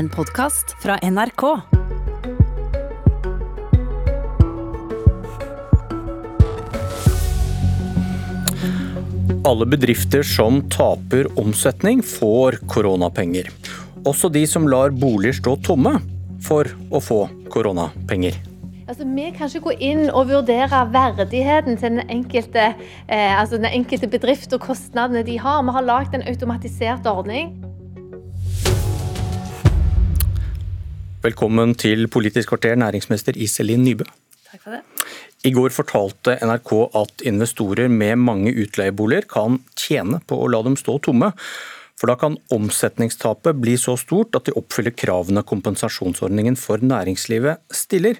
En podkast fra NRK. Alle bedrifter som taper omsetning, får koronapenger. Også de som lar boliger stå tomme, for å få koronapenger. Altså, vi kan ikke gå inn og vurdere verdigheten til den enkelte, eh, altså den enkelte bedrift og kostnadene de har. Vi har lagd en automatisert ordning. Velkommen til Politisk kvarter, næringsminister Iselin Nybø. Takk for det. I går fortalte NRK at investorer med mange utleieboliger kan tjene på å la dem stå tomme. For da kan omsetningstapet bli så stort at de oppfyller kravene kompensasjonsordningen for næringslivet stiller.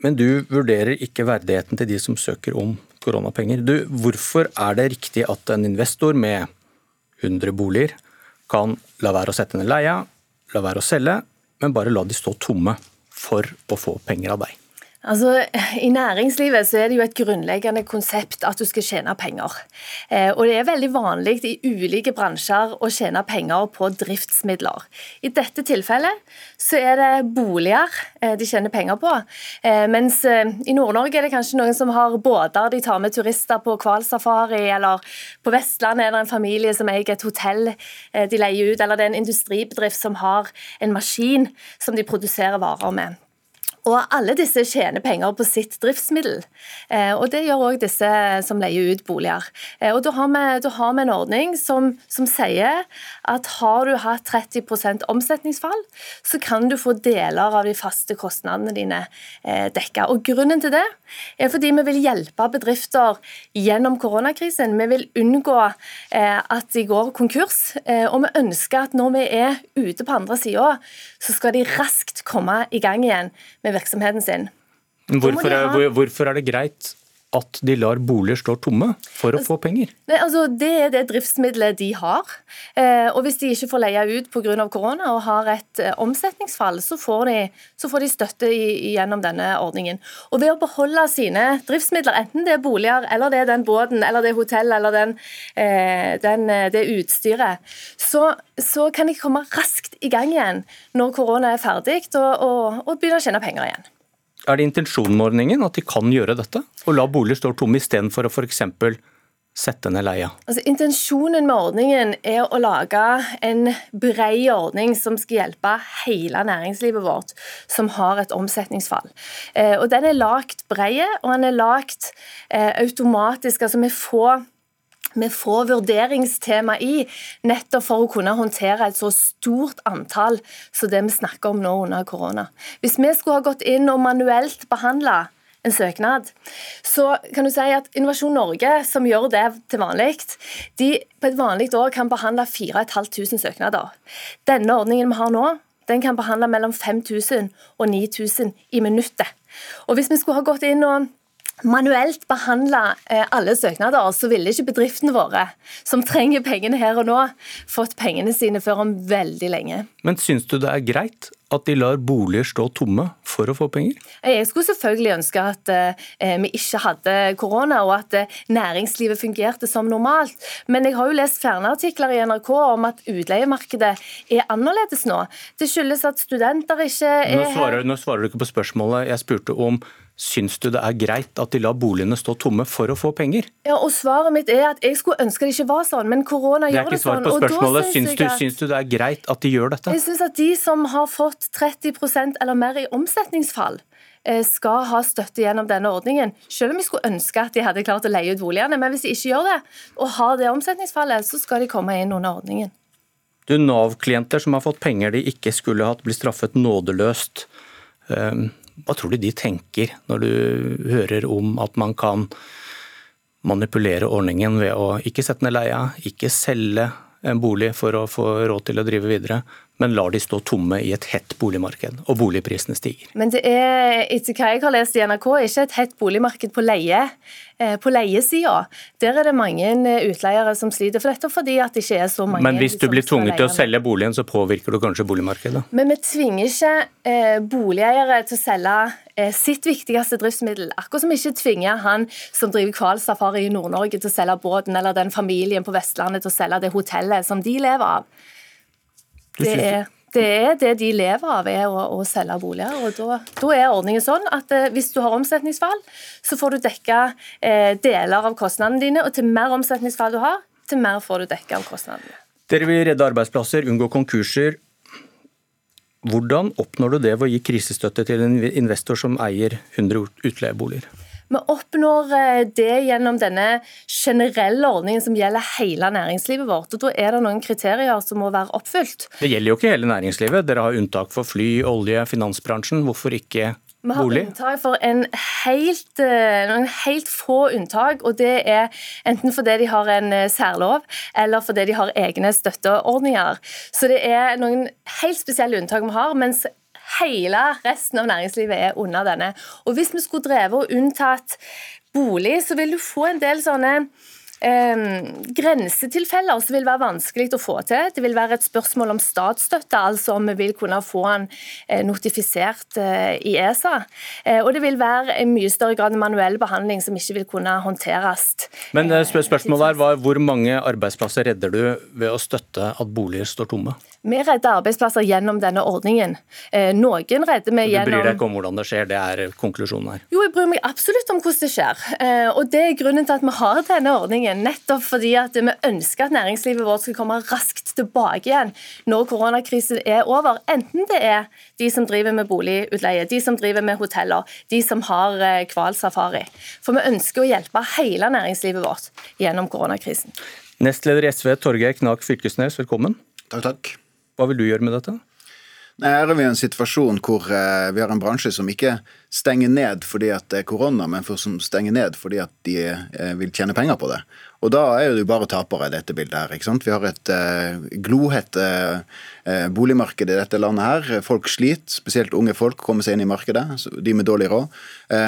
Men du vurderer ikke verdigheten til de som søker om koronapenger. Du, hvorfor er det riktig at en investor med 100 boliger kan la være å sette ned leia, la være å selge, men bare la de stå tomme for å få penger av deg? Altså, I næringslivet så er det jo et grunnleggende konsept at du skal tjene penger. Eh, og Det er veldig vanlig i ulike bransjer å tjene penger på driftsmidler. I dette tilfellet så er det boliger eh, de tjener penger på. Eh, mens eh, i Nord-Norge er det kanskje noen som har båter de tar med turister på hvalsafari, eller på Vestlandet er det en familie som eier et hotell eh, de leier ut, eller det er en industribedrift som har en maskin som de produserer varer med. Og alle disse tjener penger på sitt driftsmiddel. Eh, og Det gjør òg disse som leier ut boliger. Eh, og Da har vi, da har vi en ordning som, som, sier at har du hatt 30% omsetningsfall, så kan du få deler av de faste kostnadene dine eh, dekka. Og Grunnen til det er fordi vi vil hjelpe bedrifter gjennom koronakrisen. Vi vil unngå at de går konkurs. Og vi ønsker at når vi er ute på andre sida, så skal de raskt komme i gang igjen med virksomheten sin. Hvorfor er, hvorfor er det greit at de lar boliger stå tomme for å få penger? Nei, altså, det er det driftsmiddelet de har. Eh, og Hvis de ikke får leie ut pga. korona og har et eh, omsetningsfall, så får, de, så får de støtte i, gjennom denne ordningen. Og Ved å beholde sine driftsmidler, enten det er boliger, eller det er den båten, eller det er hotell, eller den, eh, den, eh, det utstyret, så, så, kan de komme raskt i gang igjen når korona er ferdig, og, og, og begynne å tjene penger igjen. Er det intensjonen med ordningen at de kan gjøre dette, og la boliger stå tomme istedenfor å f.eks. sette ned leia? Altså, intensjonen med ordningen er å lage en bred ordning som skal hjelpe hele næringslivet vårt som har et omsetningsfall. Eh, og Den er lagt bred, og den er lagt eh, automatisk. altså vi får vi får vurderingstema i, nettopp for å kunne håndtere et så stort antall som det vi snakker om nå under korona. Hvis vi skulle ha gått inn og manuelt behandla en søknad, så kan du si at Innovasjon Norge, som gjør det til vanlig, de på et vanlig år kan behandle 4500 søknader. Denne ordningen vi har nå, den kan behandle mellom 5000 og 9000 i minuttet. Og Hvis vi skulle ha gått inn og manuelt behandla eh, alle søknader, så ville ikke bedriftene våre, som trenger pengene her og nå, fått pengene sine før om veldig lenge. Men syns du det er greit at de lar boliger stå tomme for å få penger? Jeg skulle selvfølgelig ønske at eh, vi ikke hadde korona, og at eh, næringslivet fungerte som normalt. Men jeg har jo lest flere artikler i NRK om at utleiemarkedet er annerledes nå. Det skyldes at studenter ikke er nå svarer, nå svarer du ikke på spørsmålet jeg spurte om. Syns du det er greit at de lar boligene stå tomme for å få penger? Ja, og Svaret mitt er at jeg skulle ønske det ikke var sånn, men korona gjør det sånn. Det er ikke svar på spørsmålet. Syns, du, syns du det er greit at de gjør dette? Jeg syns at de som har fått 30% eller mer i omsetningsfall, eh, skal ha støtte gjennom denne ordningen. Selv om vi skulle ønske at de hadde klart å leie ut boligene. Men hvis de ikke gjør det, og har det omsetningsfallet, så skal de komme inn under ordningen. Du, Nav-klienter som har fått penger de ikke skulle hatt, blir straffet nådeløst. Ehm, hva tror du de tenker når du hører om at man kan manipulere ordningen ved å ikke sette ned leia, ikke selge en bolig for å få råd til å drive videre, men lar de stå tomme i et hett boligmarked, og boligprisene stiger. Men det er, etter hva jeg har lest i NRK, ikke et hett boligmarked på leie. Eh, på leiesida der er det mange eh, utleiere som sliter for dette, fordi at det ikke er så mange Men hvis du blir tvunget til å selge boligen, så påvirker du kanskje boligmarkedet? Men vi tvinger ikke eh, boligeiere til å selge sitt viktigste driftsmiddel. Akkurat som vi ikke tvinger han som driver hvalsafari i Nord-Norge til å selge båten, eller den familien på Vestlandet til å selge det hotellet som de lever av. Du er, Det er det de lever av, er å, å selge boliger. og da, da, er ordningen sånn at eh, hvis du har omsetningsfall, så får du dekka eh, deler av kostnadene dine. Og til mer omsetningsfall du har, til mer får du dekka av kostnadene. Dere vil redde arbeidsplasser, unngå konkurser. Hvordan oppnår du det ved å gi krisestøtte til en investor som eier 100 utleieboliger? Vi oppnår eh, det gjennom denne generelle ordningen som gjelder hele næringslivet vårt. og Da er det noen kriterier som må være oppfylt. Det gjelder jo ikke hele næringslivet. Dere har unntak for fly, olje, finansbransjen. Hvorfor ikke vi har bolig? unntak for en helt, eh, noen helt få unntak. og Det er enten fordi de har en eh, særlov, eller fordi de har egne støtteordninger. Så det er noen helt spesielle unntak vi har. mens hele resten av næringslivet er under denne. Og Hvis vi skulle drevet og unntatt bolig, så vil du få en del sånne eh, grensetilfeller som vil være vanskelig å få til. Det vil være et spørsmål om statsstøtte, altså om vi vil kunne få den eh, notifisert eh, i ESA. Eh, og det vil være en mye større grad manuell behandling som ikke vil kunne håndteres. Men eh, spørsmålet er var, hvor mange arbeidsplasser redder du ved å støtte at boliger står tomme? Vi redder arbeidsplasser gjennom denne ordningen. Eh, noen redder vi gjennom Du bryr deg ikke om hvordan det skjer, det er konklusjonen her? Jo, jeg bryr meg absolutt om hvordan det skjer. Og det er grunnen til at vi har denne ordningen nettopp fordi at vi ønsker at næringslivet vårt skal komme raskt tilbake igjen når koronakrisen er over. Enten det er de som driver med boligutleie, de som driver med hoteller, de som har hvalsafari. Eh, For vi ønsker å hjelpe hele næringslivet vårt gjennom koronakrisen. Nestleder i SV Torgeir Knag Fylkesnes, velkommen. Takk, takk. Hva vil du gjøre med dette? Her er vi i en situasjon hvor eh, vi har en bransje som ikke stenger ned fordi at det er korona, men som stenger ned fordi at de eh, vil tjene penger på det. Og da er det jo bare tapere i dette bildet her. ikke sant? Vi har et uh, glohett uh, boligmarked i dette landet her. Folk sliter, spesielt unge folk kommer seg inn i markedet, de med dårlig råd.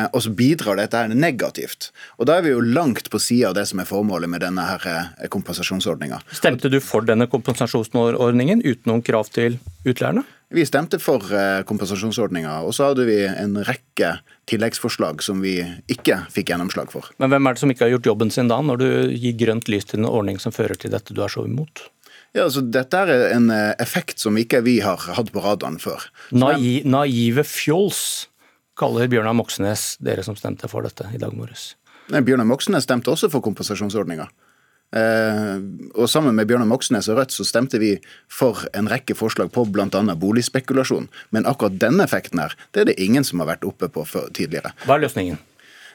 Og så bidrar dette her negativt. Og da er vi jo langt på sida av det som er formålet med denne her kompensasjonsordninga. Stemte du for denne kompensasjonsordningen uten noen krav til utleierne? Vi stemte for kompensasjonsordninga, og så hadde vi en rekke tilleggsforslag som vi ikke fikk gjennomslag for. Men hvem er det som ikke har gjort jobben sin da, når du gir grønt lys til en ordning som fører til dette du er så imot? Ja, altså Dette er en eh, effekt som ikke vi har hatt på radaren før. Nai, naive fjols, kaller Bjørnar Moxnes dere som stemte for dette i dag morges. Bjørnar Moxnes stemte også for kompensasjonsordninga. Eh, og Sammen med Bjørnar Moxnes og Rødt så stemte vi for en rekke forslag på bl.a. boligspekulasjon. Men akkurat denne effekten her, det er det ingen som har vært oppe på tidligere. Hva er løsningen?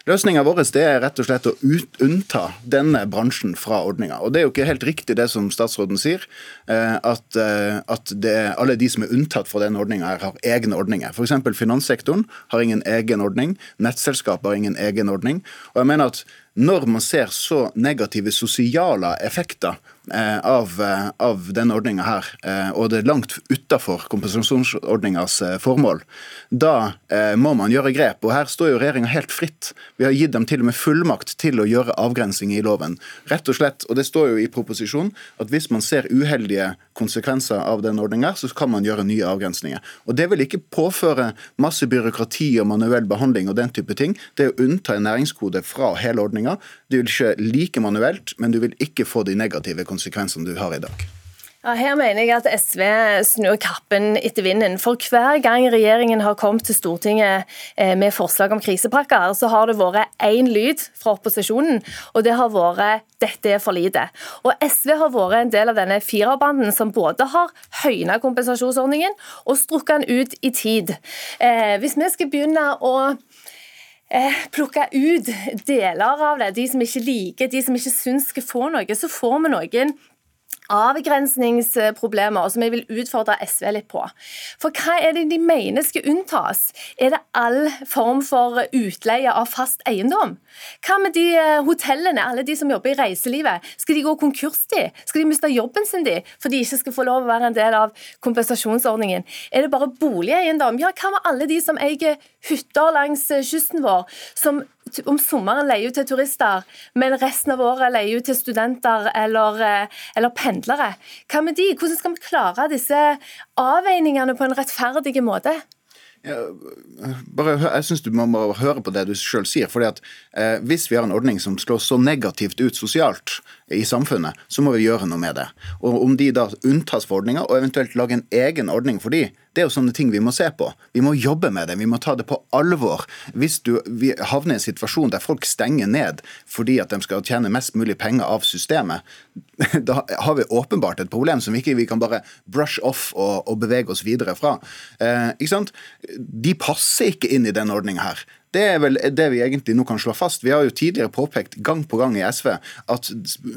Løsninga vår er rett og slett å ut, unnta denne bransjen fra ordninga. Det er jo ikke helt riktig det som statsråden sier, eh, at, eh, at det, alle de som er unntatt fra denne ordninga, har egne ordninger. F.eks. finanssektoren har ingen egen ordning, nettselskap har ingen egen ordning. Og jeg mener at når man ser så negative sosiale effekter av, eh, av denne ordninga her, eh, og det er langt utafor kompensasjonsordningas formål, da må man gjøre grep. Og her står jo regjeringa helt fritt. Vi har gitt dem til og med fullmakt til å gjøre avgrensing i loven. Rett og slett, og det står jo i proposisjonen, at hvis man ser uheldige konsekvenser av den ordninga, så kan man gjøre nye avgrensninger. Og Det vil ikke påføre masse byråkrati og manuell behandling og den type ting. Det er å unnta en næringskode fra hele ordninga. Det vil ikke like manuelt, men du vil ikke få de negative konsekvensene du har i dag. Ja, her mener jeg at SV snur kappen etter vinden. For hver gang regjeringen har kommet til Stortinget eh, med forslag om krisepakker, så har det vært én lyd fra opposisjonen, og det har vært 'dette er for lite'. Og SV har vært en del av denne firerbanden som både har høyna kompensasjonsordningen og strukket den ut i tid. Eh, hvis vi skal begynne å plukke ut deler av det, de som ikke liker, de som ikke syns skal få noe, så får vi noen avgrensningsproblemer som jeg vil utfordre SV litt på. For hva er det de mener skal unntas? Er det all form for utleie av fast eiendom? Hva med de eh, hotellene, alle de som jobber i reiselivet? Skal de gå konkurs, de? Skal de miste jobben sin, de? For de ikke skal få lov å være en del av kompensasjonsordningen? Er det bare boligeiendom? Ja, hva med alle de som eier hytter langs eh, kysten vår, som om sommeren leier ut til turister, men resten av året leier ut til studenter eller, eh, eller, pendlere. Hva med de? Hvordan skal vi klare disse avveiningene på en rettferdig måte? Ja, bare, jeg synes du må, høre på det du sjøl sier. fordi at eh, Hvis vi har en ordning som slår så negativt ut sosialt i samfunnet, så må vi gjøre noe med det. Og Om de da unntas for ordninga, og eventuelt lage en egen ordning for de, det er jo sånne ting vi må se på. Vi må jobbe med det, vi må ta det på alvor. Hvis du havner i en situasjon der folk stenger ned fordi at de skal tjene mest mulig penger av systemet, da har vi åpenbart et problem som vi ikke vi kan bare brush off og, og bevege oss videre fra. Eh, ikke sant? De passer ikke inn i denne ordninga her. Det er vel det vi egentlig nå kan slå fast. Vi har jo tidligere påpekt gang på gang i SV at,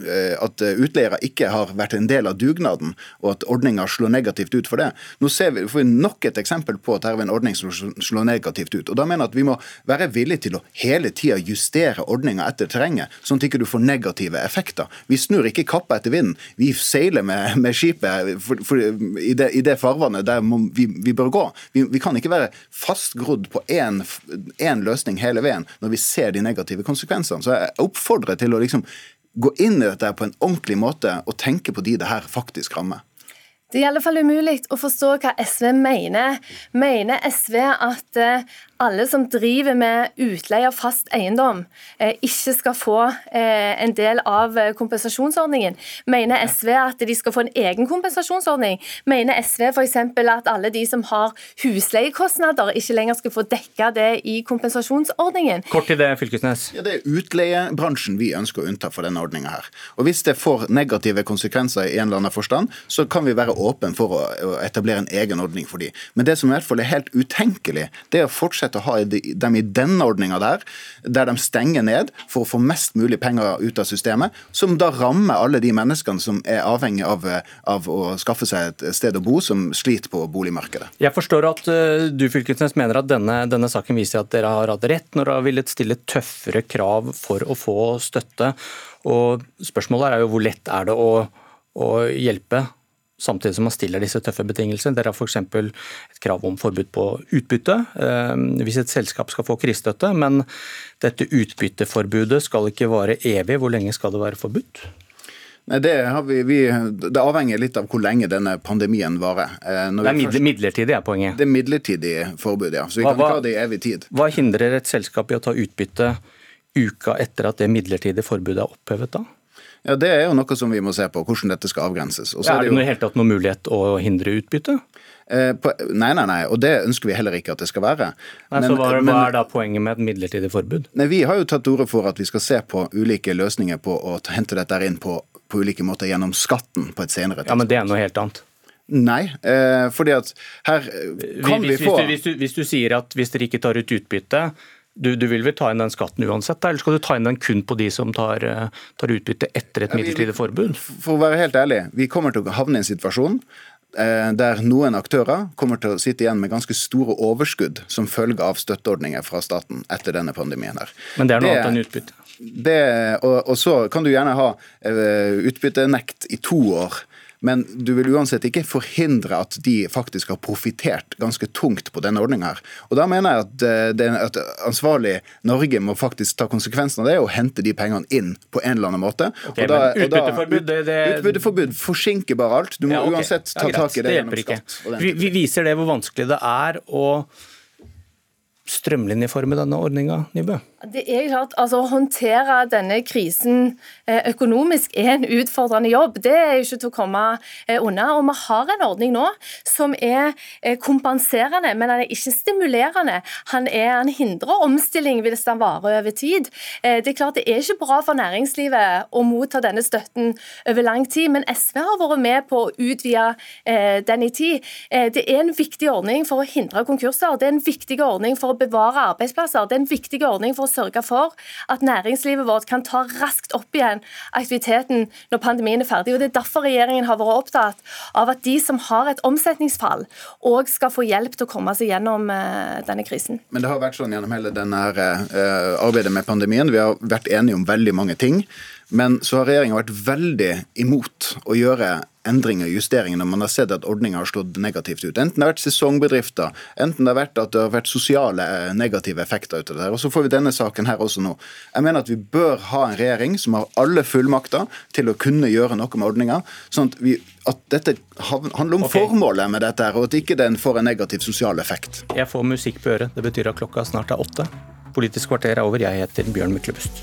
eh, at utleiere ikke har vært en del av dugnaden, og at ordninga slår negativt ut for det. Nå ser vi, får vi nok et eksempel på at her er en ordning som slår negativt ut. og Da mener jeg at vi må være villige til å hele tida justere ordninga etter terrenget, sånn at du ikke får negative effekter. Vi snur ikke kappa etter vinden. Vi seiler med, med skipet for, for, i, det, i, det, farvannet der vi, vi bør gå. Vi, vi, kan ikke være fastgrodd på én løsning hele veien når vi ser de negative konsekvensene. Så jeg oppfordrer til å liksom gå inn i dette på en ordentlig måte og tenke på de det her faktisk rammer. Det er i alle fall umulig å forstå hva SV mener. Mener SV at eh, alle som driver med utleie av fast eiendom, eh, ikke skal få eh, en del av eh, kompensasjonsordningen? Mener SV at de skal få en egen kompensasjonsordning? Mener SV f.eks. at alle de som har husleiekostnader, ikke lenger skal få dekka det i kompensasjonsordningen? Kort til det, Fylkesnes. Ja, Det er utleiebransjen vi ønsker å unnta for denne ordninga her. Og Hvis det får negative konsekvenser i en eller annen forstand, så kan vi være åpne for å etablere en egen ordning for de. Men det som i hvert fall er helt utenkelig, det er å fortsette å ha dem i denne ordninga der, der de stenger ned for å få mest mulig penger ut av systemet, som da rammer alle de menneskene som er avhengig av, av å skaffe seg et sted å bo, som sliter på boligmarkedet. Jeg forstår at uh, du Fylkesnes, mener at denne, denne saken viser at dere har hatt rett når dere har villet stille tøffere krav for å få støtte. Og Spørsmålet er jo hvor lett er det å, å hjelpe samtidig som man stiller disse tøffe betingelsene. Dere har f.eks. et krav om forbud på utbytte eh, hvis et selskap skal få krisestøtte. Men dette utbytteforbudet skal ikke vare evig. Hvor lenge skal det være forbudt? Nei, det, vi, vi, det, avhenger litt av hvor lenge denne pandemien varer. Når det er først, midlertidig er poenget? Det er midlertidig forbud, ja. Så vi hva, kan ikke ha det i evig tid. Hva hindrer et selskap i å ta utbytte uka etter at det midlertidige forbudet er opphevet da? Ja, Det er jo noe som vi må se på, hvordan dette skal avgrenses. Ja, er det, jo... det helt tatt noen mulighet å hindre utbytte? Eh, på... nei, nei, nei, og det ønsker vi heller ikke at det skal være. Nei, men, så hva, men... hva, er da poenget med et midlertidig forbud? Nei, Vi har jo tatt til orde for at vi skal se på ulike løsninger på å hente dette inn på, på ulike måter gjennom skatten på et senere tidspunkt. Ja, Men det er noe helt annet. Nei, eh, fordi at her kan hvis, vi få hvis du, hvis, du, hvis du sier at hvis dere ikke tar ut utbytte, du, du, vil vel ta inn den skatten uansett, eller skal du ta inn den kun på de som tar, eh, tar utbytte etter et midlertidig forbud? For å være helt ærlig, vi kommer til å havne i en situasjon eh, der noen aktører kommer til å sitte igjen med ganske store overskudd som følge av støtteordninger fra staten etter denne pandemien. her. Men det er noe annet enn utbytte? Det, og, og, så kan du gjerne ha uh, utbyttenekt i to år men du vil uansett ikke forhindre at de faktisk har profittert ganske tungt på denne ordninga. Da mener jeg at, eh, det, at ansvarlig Norge må faktisk ta konsekvensen av det og hente de pengene inn på en eller annen måte. Okay, da, utbytteforbud, det, det... utbytteforbud forsinker bare alt. Du må ja, okay. uansett ta ja, tak i det, det gjennom skatt. Vi, vi viser det hvor vanskelig det er å strømlinjeforme denne ordninga, Nybø? Det er klart, altså Å håndtere denne krisen eh, økonomisk er en utfordrende jobb. Det er ikke til å komme eh, unna. Og Vi har en ordning nå som er eh, kompenserende, men den er ikke stimulerende. Han, er, han hindrer omstilling hvis den varer over tid. Det er klart det er ikke bra for næringslivet å motta denne støtten over lang tid, men SV har vært med på å utvide den i tid. Det er en viktig ordning for å hindre konkurser. Det er en viktig ordning for å bevare arbeidsplasser. Det er en viktig ordning for å sørge for at næringslivet vårt kan ta raskt opp igjen aktiviteten når pandemien er ferdig. og Det er derfor regjeringen har vært opptatt av at de som har et omsetningsfall, òg skal få hjelp til å komme seg gjennom uh, denne krisen. Men det har vært sånn gjennom hele denne uh, arbeidet med pandemien. Vi har vært enige om veldig mange ting. Men så har regjeringa vært veldig imot å gjøre endringer og justeringer når man har sett at ordninga har slått negativt ut. Enten det har vært sesongbedrifter, enten det har vært at det har vært sosiale eh, negative effekter ut av det. her. Og Så får vi denne saken her også nå. Jeg mener at vi bør ha en regjering som har alle fullmakter til å kunne gjøre noe med ordninga. sånn at, vi, at dette handler om okay. formålet med dette, her, og at ikke den får en negativ sosial effekt. Jeg får musikk på øret. Det betyr at klokka snart er åtte. Politisk kvarter er over. Jeg heter Bjørn Myklebust.